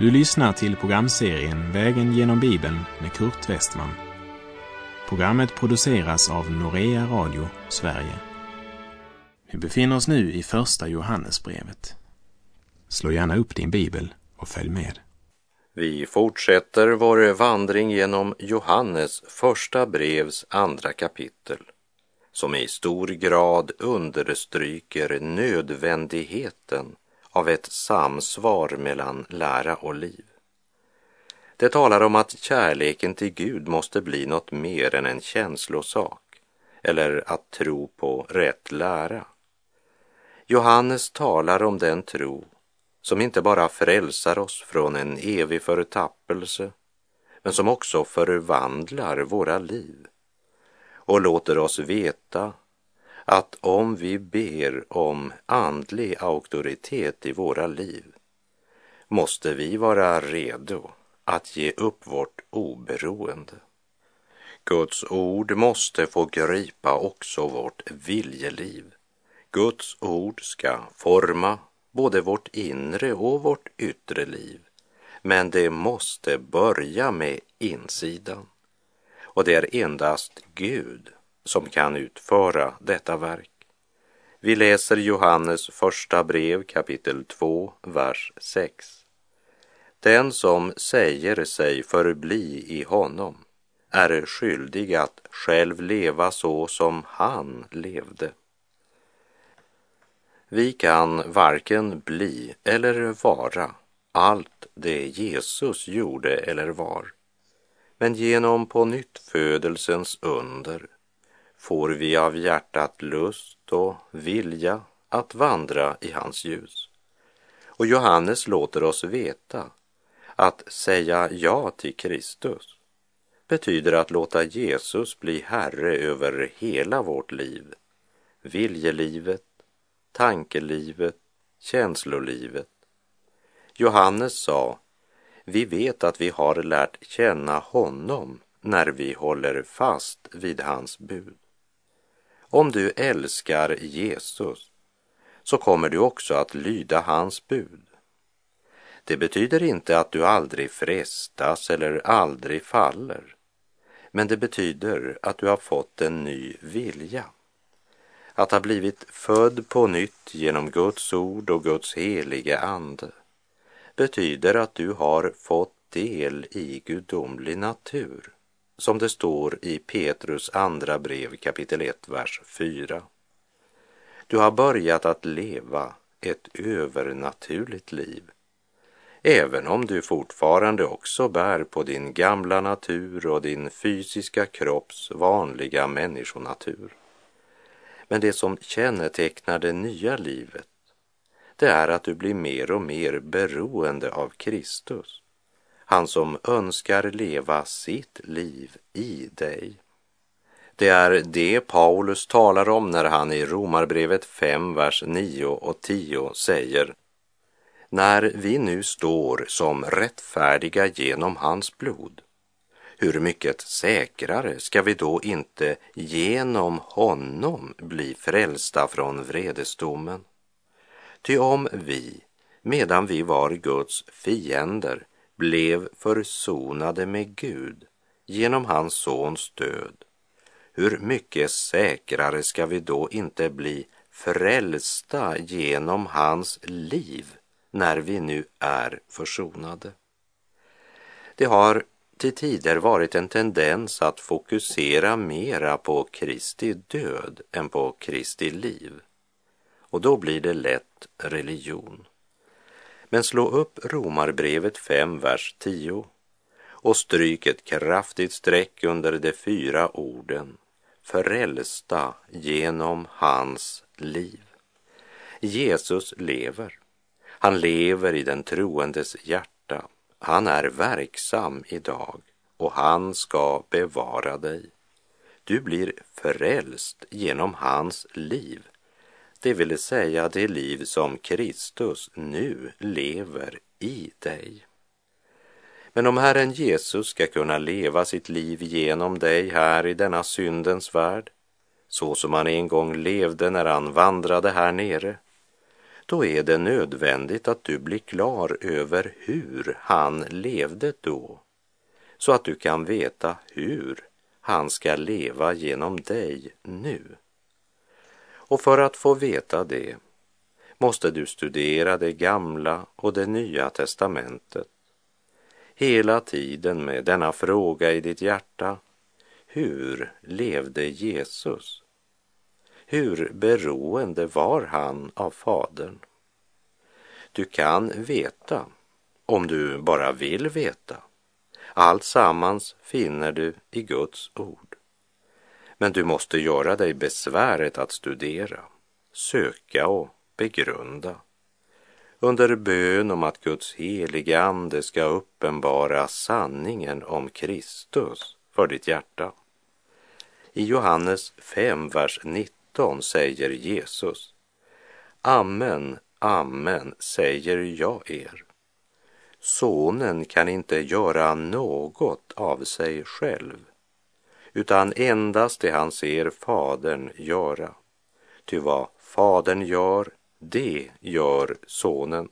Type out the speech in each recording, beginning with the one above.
Du lyssnar till programserien Vägen genom Bibeln med Kurt Westman. Programmet produceras av Norea Radio Sverige. Vi befinner oss nu i Första Johannesbrevet. Slå gärna upp din bibel och följ med. Vi fortsätter vår vandring genom Johannes första brevs andra kapitel som i stor grad understryker nödvändigheten av ett samsvar mellan lära och liv. Det talar om att kärleken till Gud måste bli något mer än en känslosak eller att tro på rätt lära. Johannes talar om den tro som inte bara frälsar oss från en evig förtappelse men som också förvandlar våra liv och låter oss veta att om vi ber om andlig auktoritet i våra liv måste vi vara redo att ge upp vårt oberoende. Guds ord måste få gripa också vårt viljeliv. Guds ord ska forma både vårt inre och vårt yttre liv. Men det måste börja med insidan. Och det är endast Gud som kan utföra detta verk. Vi läser Johannes första brev kapitel 2, vers 6. Den som säger sig förbli i honom är skyldig att själv leva så som han levde. Vi kan varken bli eller vara allt det Jesus gjorde eller var. Men genom på nytt födelsens under får vi av hjärtat lust och vilja att vandra i hans ljus. Och Johannes låter oss veta att säga ja till Kristus betyder att låta Jesus bli Herre över hela vårt liv, viljelivet, tankelivet, känslolivet. Johannes sa, vi vet att vi har lärt känna honom när vi håller fast vid hans bud. Om du älskar Jesus så kommer du också att lyda hans bud. Det betyder inte att du aldrig frestas eller aldrig faller, men det betyder att du har fått en ny vilja. Att ha blivit född på nytt genom Guds ord och Guds helige ande betyder att du har fått del i gudomlig natur som det står i Petrus andra brev kapitel 1, vers 4. Du har börjat att leva ett övernaturligt liv, även om du fortfarande också bär på din gamla natur och din fysiska kropps vanliga människonatur. Men det som kännetecknar det nya livet, det är att du blir mer och mer beroende av Kristus han som önskar leva sitt liv i dig. Det är det Paulus talar om när han i Romarbrevet 5, vers 9 och 10 säger När vi nu står som rättfärdiga genom hans blod, hur mycket säkrare ska vi då inte genom honom bli frälsta från vredesdomen? Ty om vi, medan vi var Guds fiender, blev försonade med Gud genom hans sons död, hur mycket säkrare ska vi då inte bli frälsta genom hans liv när vi nu är försonade? Det har till tider varit en tendens att fokusera mera på Kristi död än på Kristi liv. Och då blir det lätt religion. Men slå upp Romarbrevet 5, vers 10 och stryk ett kraftigt streck under de fyra orden Förälsta genom hans liv. Jesus lever. Han lever i den troendes hjärta. Han är verksam idag och han ska bevara dig. Du blir frälst genom hans liv det vill säga det liv som Kristus nu lever i dig. Men om Herren Jesus ska kunna leva sitt liv genom dig här i denna syndens värld, så som han en gång levde när han vandrade här nere, då är det nödvändigt att du blir klar över hur han levde då, så att du kan veta hur han ska leva genom dig nu. Och för att få veta det måste du studera det gamla och det nya testamentet. Hela tiden med denna fråga i ditt hjärta. Hur levde Jesus? Hur beroende var han av Fadern? Du kan veta, om du bara vill veta. Allt sammans finner du i Guds ord. Men du måste göra dig besväret att studera, söka och begrunda under bön om att Guds helige ande ska uppenbara sanningen om Kristus för ditt hjärta. I Johannes 5, vers 19 säger Jesus Amen, amen säger jag er. Sonen kan inte göra något av sig själv, utan endast det han ser Fadern göra. Ty vad Fadern gör, det gör Sonen.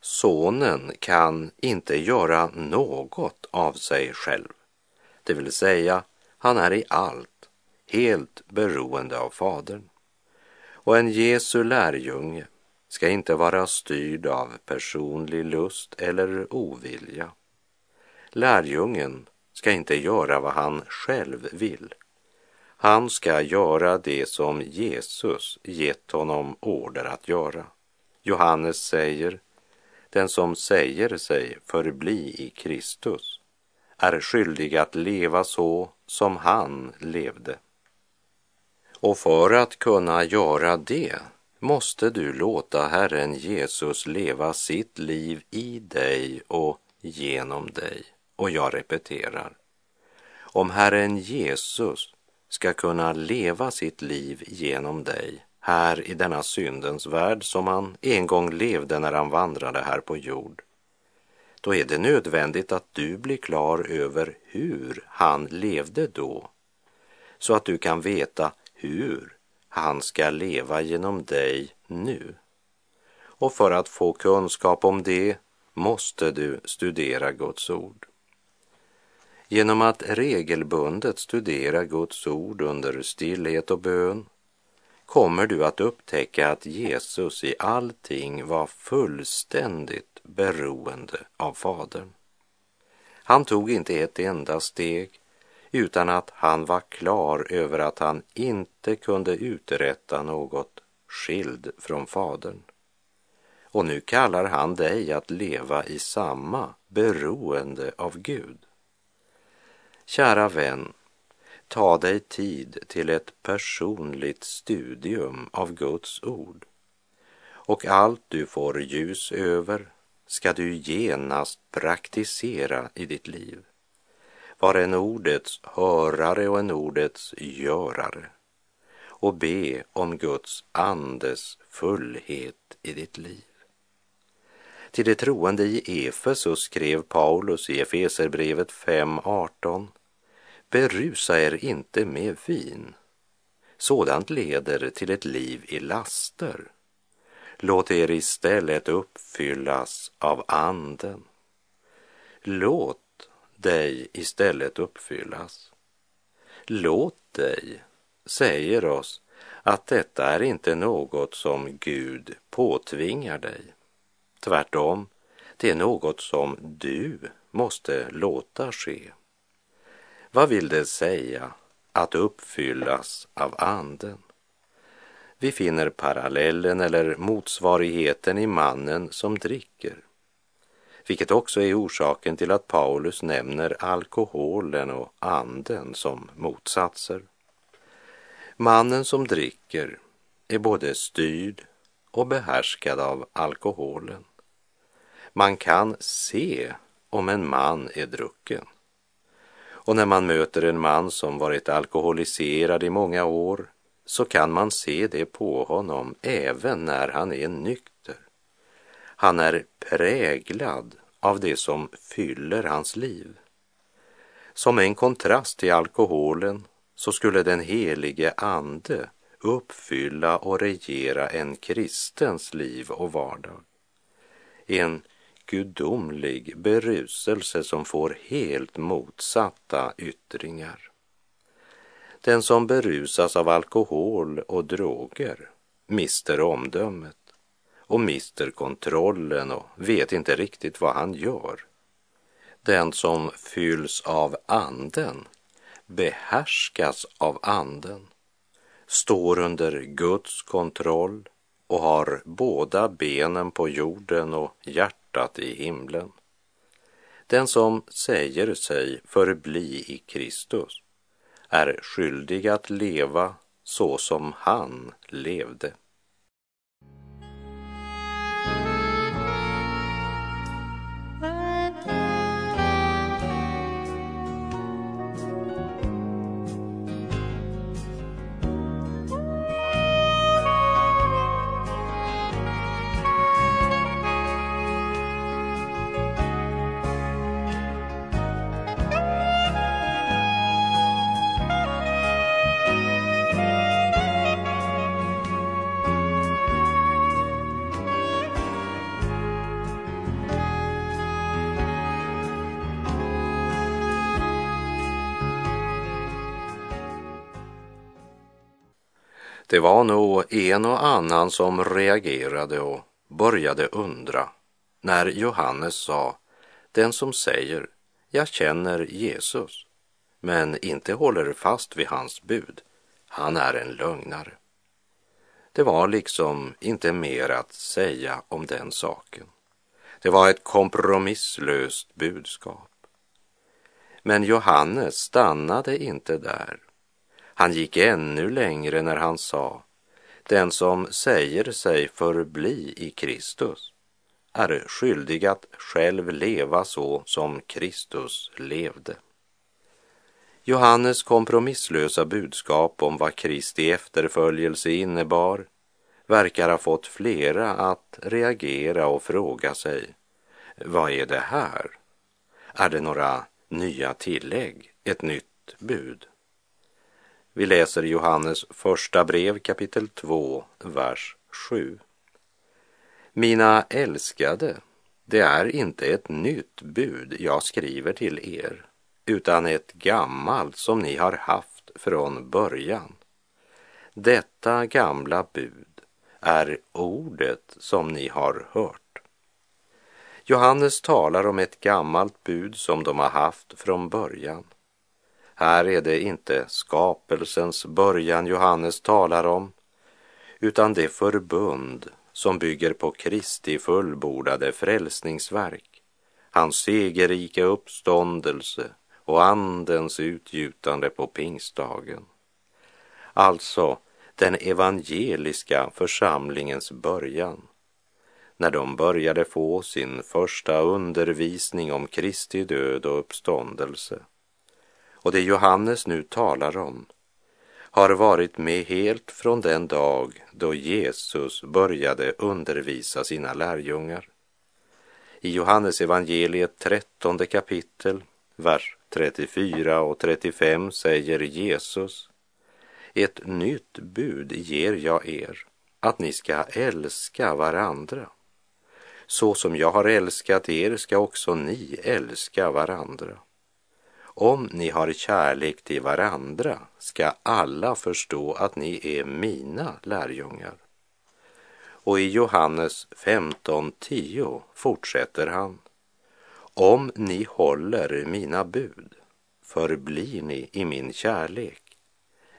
Sonen kan inte göra något av sig själv, det vill säga han är i allt helt beroende av Fadern. Och en Jesu lärjunge ska inte vara styrd av personlig lust eller ovilja. Lärjungen ska inte göra vad han själv vill. Han ska göra det som Jesus gett honom order att göra. Johannes säger, den som säger sig förbli i Kristus är skyldig att leva så som han levde. Och för att kunna göra det måste du låta Herren Jesus leva sitt liv i dig och genom dig. Och jag repeterar, om Herren Jesus ska kunna leva sitt liv genom dig här i denna syndens värld som han en gång levde när han vandrade här på jord, då är det nödvändigt att du blir klar över hur han levde då, så att du kan veta hur han ska leva genom dig nu. Och för att få kunskap om det måste du studera Guds ord. Genom att regelbundet studera Guds ord under stillhet och bön kommer du att upptäcka att Jesus i allting var fullständigt beroende av Fadern. Han tog inte ett enda steg utan att han var klar över att han inte kunde uträtta något skild från Fadern. Och nu kallar han dig att leva i samma beroende av Gud. Kära vän, ta dig tid till ett personligt studium av Guds ord. Och allt du får ljus över ska du genast praktisera i ditt liv. Var en ordets hörare och en ordets görare och be om Guds andes fullhet i ditt liv. Till de troende i Efesus skrev Paulus i Efeserbrevet 5.18 Berusa er inte med vin. Sådant leder till ett liv i laster. Låt er istället uppfyllas av anden. Låt dig istället uppfyllas. Låt dig säger oss att detta är inte något som Gud påtvingar dig. Tvärtom, det är något som du måste låta ske. Vad vill det säga att uppfyllas av Anden? Vi finner parallellen eller motsvarigheten i mannen som dricker, vilket också är orsaken till att Paulus nämner alkoholen och anden som motsatser. Mannen som dricker är både styrd och behärskad av alkoholen. Man kan se om en man är drucken. Och när man möter en man som varit alkoholiserad i många år så kan man se det på honom även när han är nykter. Han är präglad av det som fyller hans liv. Som en kontrast till alkoholen så skulle den helige ande uppfylla och regera en kristens liv och vardag. En gudomlig beruselse som får helt motsatta yttringar. Den som berusas av alkohol och droger mister omdömet och mister kontrollen och vet inte riktigt vad han gör. Den som fylls av anden behärskas av anden, står under Guds kontroll och har båda benen på jorden och hjärtat i himlen. Den som säger sig förbli i Kristus är skyldig att leva så som han levde. Var nog en och annan som reagerade och började undra när Johannes sa, den som säger jag känner Jesus, men inte håller fast vid hans bud, han är en lögnare. Det var liksom inte mer att säga om den saken. Det var ett kompromisslöst budskap. Men Johannes stannade inte där han gick ännu längre när han sa, den som säger sig förbli i Kristus är skyldig att själv leva så som Kristus levde. Johannes kompromisslösa budskap om vad Kristi efterföljelse innebar verkar ha fått flera att reagera och fråga sig, vad är det här? Är det några nya tillägg, ett nytt bud? Vi läser Johannes första brev kapitel 2, vers 7. Mina älskade, det är inte ett nytt bud jag skriver till er, utan ett gammalt som ni har haft från början. Detta gamla bud är ordet som ni har hört. Johannes talar om ett gammalt bud som de har haft från början. Här är det inte skapelsens början Johannes talar om, utan det förbund som bygger på Kristi fullbordade frälsningsverk, hans segerrika uppståndelse och andens utgjutande på pingstdagen. Alltså den evangeliska församlingens början, när de började få sin första undervisning om Kristi död och uppståndelse och det Johannes nu talar om har varit med helt från den dag då Jesus började undervisa sina lärjungar. I Johannes evangeliet 13 kapitel, vers 34 och 35 säger Jesus Ett nytt bud ger jag er, att ni ska älska varandra. Så som jag har älskat er ska också ni älska varandra. Om ni har kärlek till varandra ska alla förstå att ni är mina lärjungar. Och i Johannes 15.10 fortsätter han. Om ni håller mina bud förblir ni i min kärlek,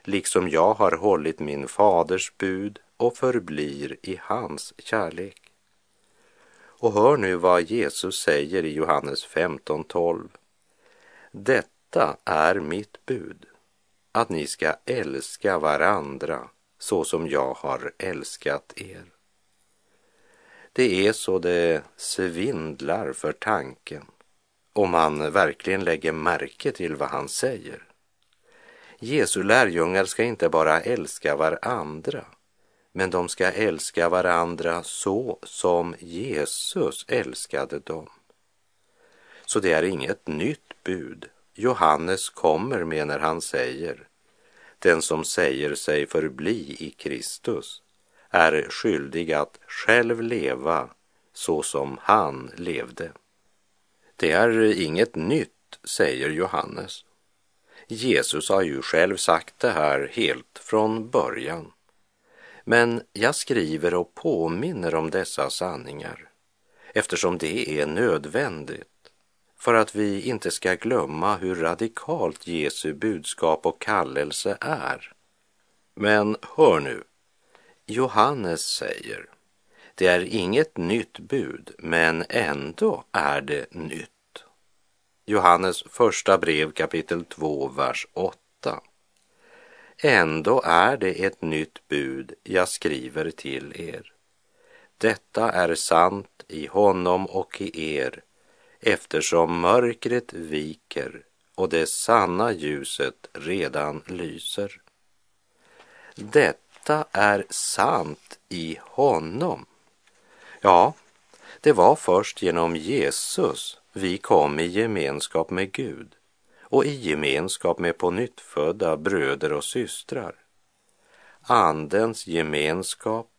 liksom jag har hållit min faders bud och förblir i hans kärlek. Och hör nu vad Jesus säger i Johannes 15.12. Detta är mitt bud, att ni ska älska varandra så som jag har älskat er. Det är så det svindlar för tanken om man verkligen lägger märke till vad han säger. Jesu lärjungar ska inte bara älska varandra, men de ska älska varandra så som Jesus älskade dem. Så det är inget nytt bud Johannes kommer med när han säger Den som säger sig förbli i Kristus är skyldig att själv leva så som han levde. Det är inget nytt, säger Johannes. Jesus har ju själv sagt det här helt från början. Men jag skriver och påminner om dessa sanningar eftersom det är nödvändigt för att vi inte ska glömma hur radikalt Jesu budskap och kallelse är. Men hör nu, Johannes säger, det är inget nytt bud, men ändå är det nytt. Johannes första brev kapitel 2, vers 8. Ändå är det ett nytt bud jag skriver till er. Detta är sant i honom och i er, eftersom mörkret viker och det sanna ljuset redan lyser. Detta är sant i honom. Ja, det var först genom Jesus vi kom i gemenskap med Gud och i gemenskap med pånyttfödda bröder och systrar. Andens gemenskap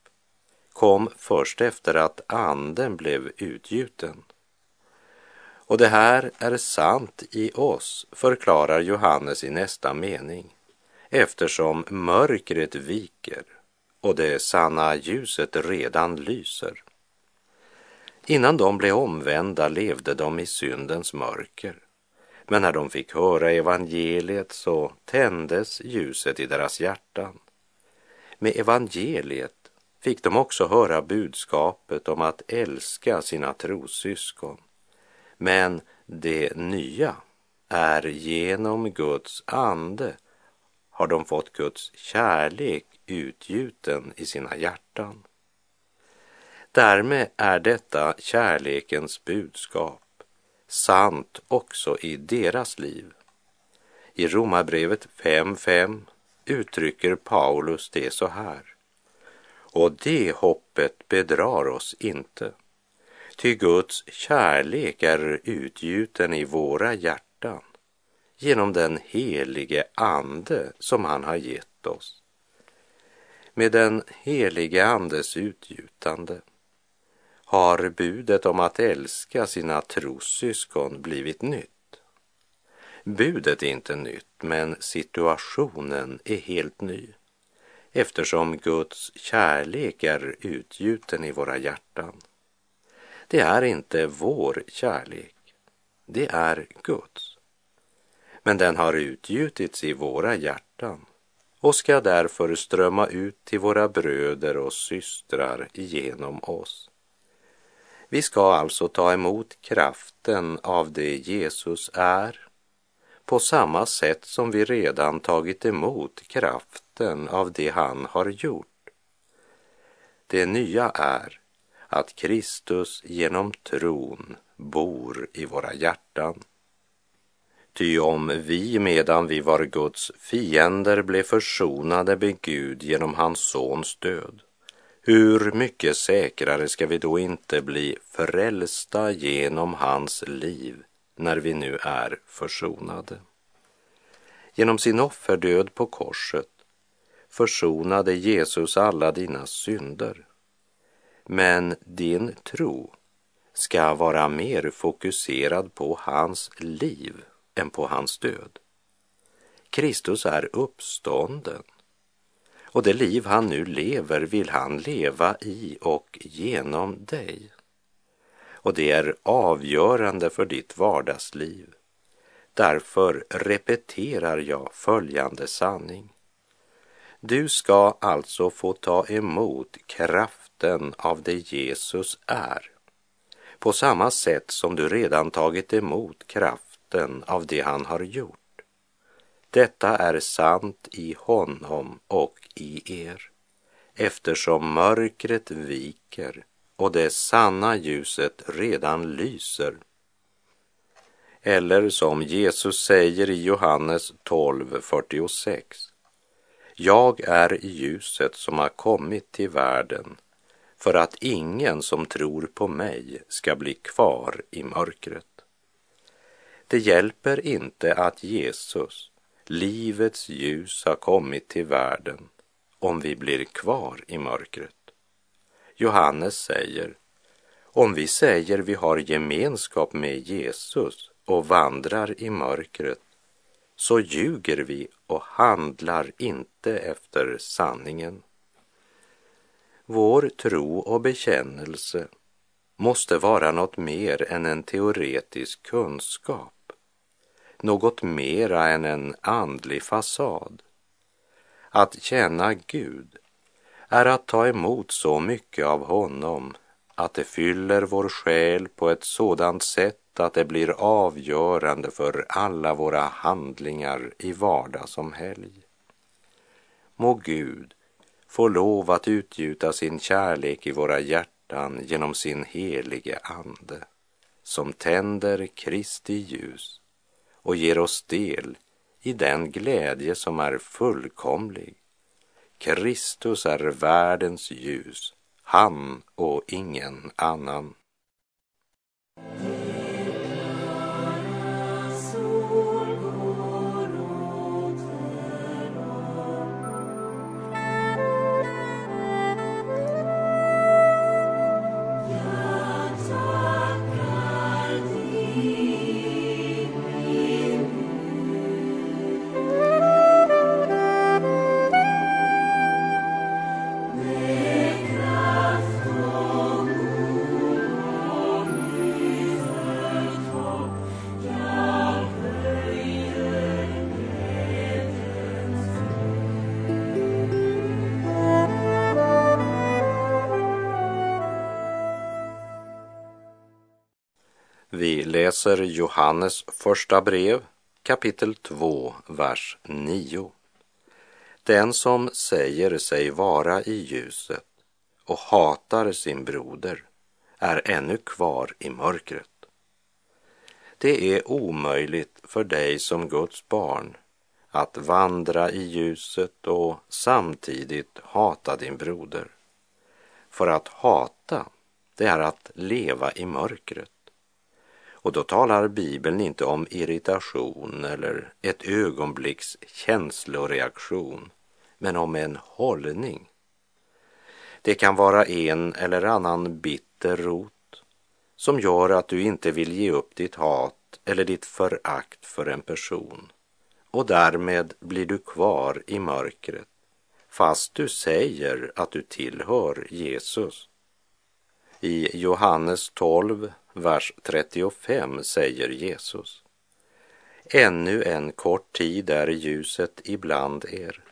kom först efter att anden blev utgjuten. Och det här är sant i oss, förklarar Johannes i nästa mening, eftersom mörkret viker och det sanna ljuset redan lyser. Innan de blev omvända levde de i syndens mörker. Men när de fick höra evangeliet så tändes ljuset i deras hjärtan. Med evangeliet fick de också höra budskapet om att älska sina trossyskon. Men det nya är genom Guds ande har de fått Guds kärlek utgjuten i sina hjärtan. Därmed är detta kärlekens budskap sant också i deras liv. I Romarbrevet 5.5 uttrycker Paulus det så här. Och det hoppet bedrar oss inte, ty Guds kärlek är utgjuten i våra hjärtan genom den helige Ande som han har gett oss. Med den helige Andes utgjutande har budet om att älska sina trossyskon blivit nytt. Budet är inte nytt, men situationen är helt ny eftersom Guds kärlek är utgjuten i våra hjärtan. Det är inte vår kärlek, det är Guds. Men den har utgjutits i våra hjärtan och ska därför strömma ut till våra bröder och systrar genom oss. Vi ska alltså ta emot kraften av det Jesus är på samma sätt som vi redan tagit emot kraften av det han har gjort. Det nya är att Kristus genom tron bor i våra hjärtan. Ty om vi medan vi var Guds fiender blev försonade med Gud genom hans sons död, hur mycket säkrare ska vi då inte bli frälsta genom hans liv när vi nu är försonade? Genom sin offerdöd på korset försonade Jesus alla dina synder. Men din tro ska vara mer fokuserad på hans liv än på hans död. Kristus är uppstånden och det liv han nu lever vill han leva i och genom dig. Och det är avgörande för ditt vardagsliv. Därför repeterar jag följande sanning. Du ska alltså få ta emot kraft frukten av det Jesus är på samma sätt som du redan tagit emot kraften av det han har gjort. Detta är sant i honom och i er, eftersom mörkret viker och det sanna ljuset redan lyser. Eller som Jesus säger i Johannes 12.46. Jag är ljuset som har kommit till världen för att ingen som tror på mig ska bli kvar i mörkret. Det hjälper inte att Jesus livets ljus har kommit till världen om vi blir kvar i mörkret. Johannes säger, om vi säger vi har gemenskap med Jesus och vandrar i mörkret, så ljuger vi och handlar inte efter sanningen. Vår tro och bekännelse måste vara något mer än en teoretisk kunskap, något mera än en andlig fasad. Att känna Gud är att ta emot så mycket av honom att det fyller vår själ på ett sådant sätt att det blir avgörande för alla våra handlingar i vardag som helg. Må Gud får lov att utgjuta sin kärlek i våra hjärtan genom sin helige Ande som tänder Kristi ljus och ger oss del i den glädje som är fullkomlig. Kristus är världens ljus, han och ingen annan. Läser Johannes första brev kapitel 2, vers 9. Den som säger sig vara i ljuset och hatar sin broder är ännu kvar i mörkret. Det är omöjligt för dig som Guds barn att vandra i ljuset och samtidigt hata din broder. För att hata, det är att leva i mörkret. Och då talar Bibeln inte om irritation eller ett ögonblicks känsloreaktion, men om en hållning. Det kan vara en eller annan bitter rot som gör att du inte vill ge upp ditt hat eller ditt förakt för en person och därmed blir du kvar i mörkret fast du säger att du tillhör Jesus. I Johannes 12, vers 35 säger Jesus. Ännu en kort tid är ljuset ibland er.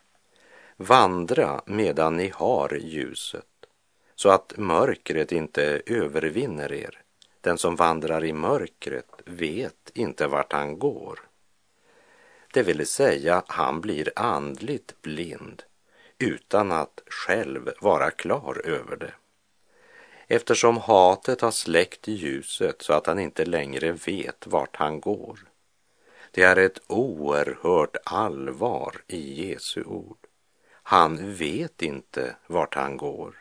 Vandra medan ni har ljuset, så att mörkret inte övervinner er. Den som vandrar i mörkret vet inte vart han går. Det vill säga, han blir andligt blind utan att själv vara klar över det eftersom hatet har släckt ljuset så att han inte längre vet vart han går. Det är ett oerhört allvar i Jesu ord. Han vet inte vart han går.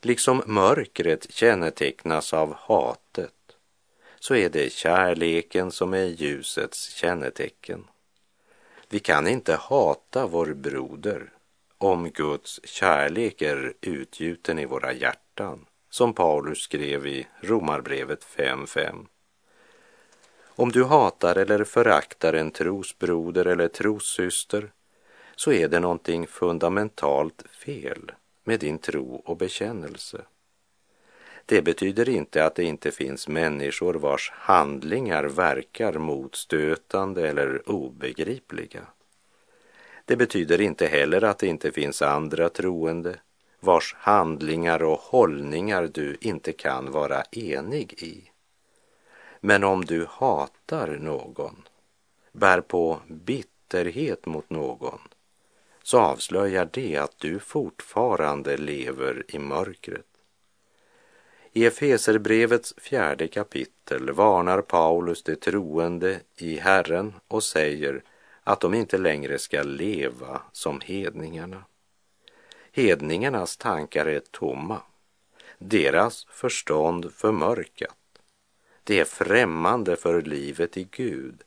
Liksom mörkret kännetecknas av hatet så är det kärleken som är ljusets kännetecken. Vi kan inte hata vår broder om Guds kärlek är utgjuten i våra hjärtan, som Paulus skrev i Romarbrevet 5.5. Om du hatar eller föraktar en trosbroder eller trossyster så är det någonting fundamentalt fel med din tro och bekännelse. Det betyder inte att det inte finns människor vars handlingar verkar motstötande eller obegripliga. Det betyder inte heller att det inte finns andra troende vars handlingar och hållningar du inte kan vara enig i. Men om du hatar någon, bär på bitterhet mot någon, så avslöjar det att du fortfarande lever i mörkret. I Efeserbrevets fjärde kapitel varnar Paulus de troende i Herren och säger att de inte längre ska leva som hedningarna. Hedningarnas tankar är tomma, deras förstånd förmörkat. Det är främmande för livet i Gud.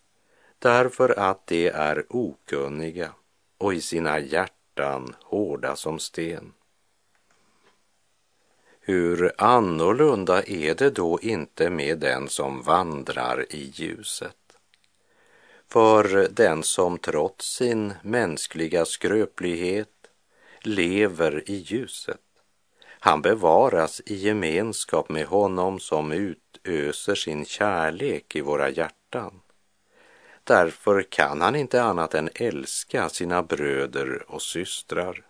därför att de är okunniga och i sina hjärtan hårda som sten. Hur annorlunda är det då inte med den som vandrar i ljuset? För den som trots sin mänskliga skröplighet lever i ljuset, han bevaras i gemenskap med honom som utöser sin kärlek i våra hjärtan. Därför kan han inte annat än älska sina bröder och systrar.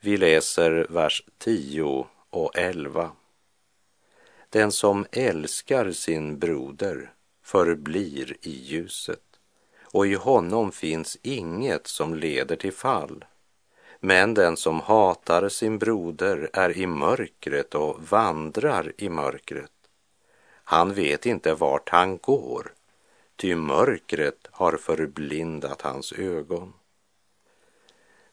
Vi läser vers 10 och 11. Den som älskar sin broder förblir i ljuset och i honom finns inget som leder till fall. Men den som hatar sin broder är i mörkret och vandrar i mörkret. Han vet inte vart han går, ty mörkret har förblindat hans ögon.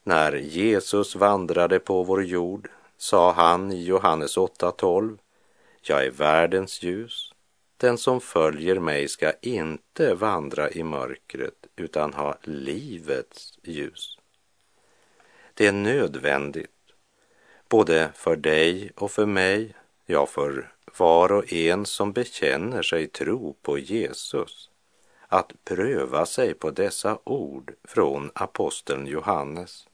När Jesus vandrade på vår jord sa han i Johannes 8.12 Jag är världens ljus. Den som följer mig ska inte vandra i mörkret utan ha livets ljus. Det är nödvändigt, både för dig och för mig, ja, för var och en som bekänner sig tro på Jesus, att pröva sig på dessa ord från aposteln Johannes.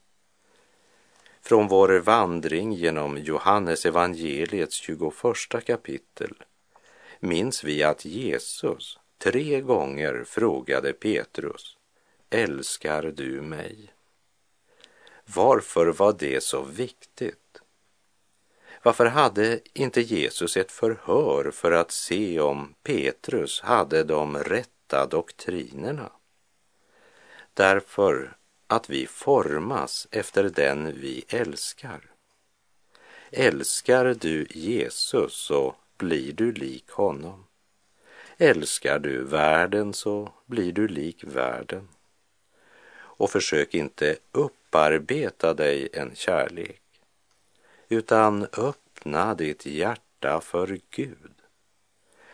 Från vår vandring genom Johannes evangeliets 21 kapitel minns vi att Jesus tre gånger frågade Petrus, älskar du mig? Varför var det så viktigt? Varför hade inte Jesus ett förhör för att se om Petrus hade de rätta doktrinerna? Därför att vi formas efter den vi älskar. Älskar du Jesus så blir du lik honom. Älskar du världen så blir du lik världen. Och försök inte upparbeta dig en kärlek, utan öppna ditt hjärta för Gud,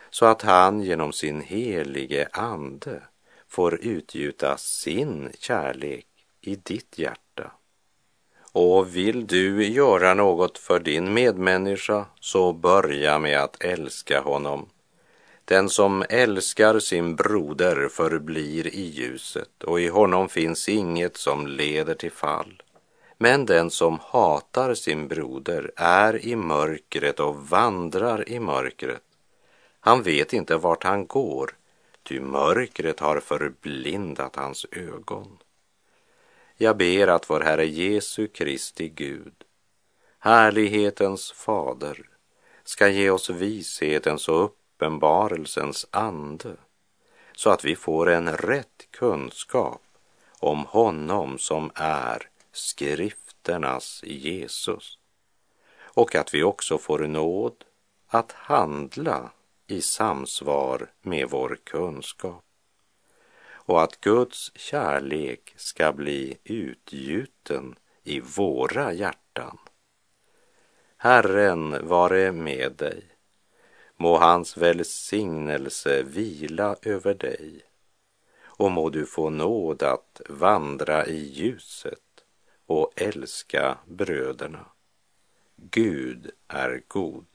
så att han genom sin helige ande får utgjuta sin kärlek i ditt hjärta. Och vill du göra något för din medmänniska så börja med att älska honom. Den som älskar sin broder förblir i ljuset och i honom finns inget som leder till fall. Men den som hatar sin broder är i mörkret och vandrar i mörkret. Han vet inte vart han går, ty mörkret har förblindat hans ögon. Jag ber att vår Herre Jesu Kristi Gud, härlighetens fader, ska ge oss vishetens och uppenbarelsens ande så att vi får en rätt kunskap om honom som är skrifternas Jesus och att vi också får nåd att handla i samsvar med vår kunskap och att Guds kärlek ska bli utgjuten i våra hjärtan. Herren vare med dig. Må hans välsignelse vila över dig och må du få nåd att vandra i ljuset och älska bröderna. Gud är god.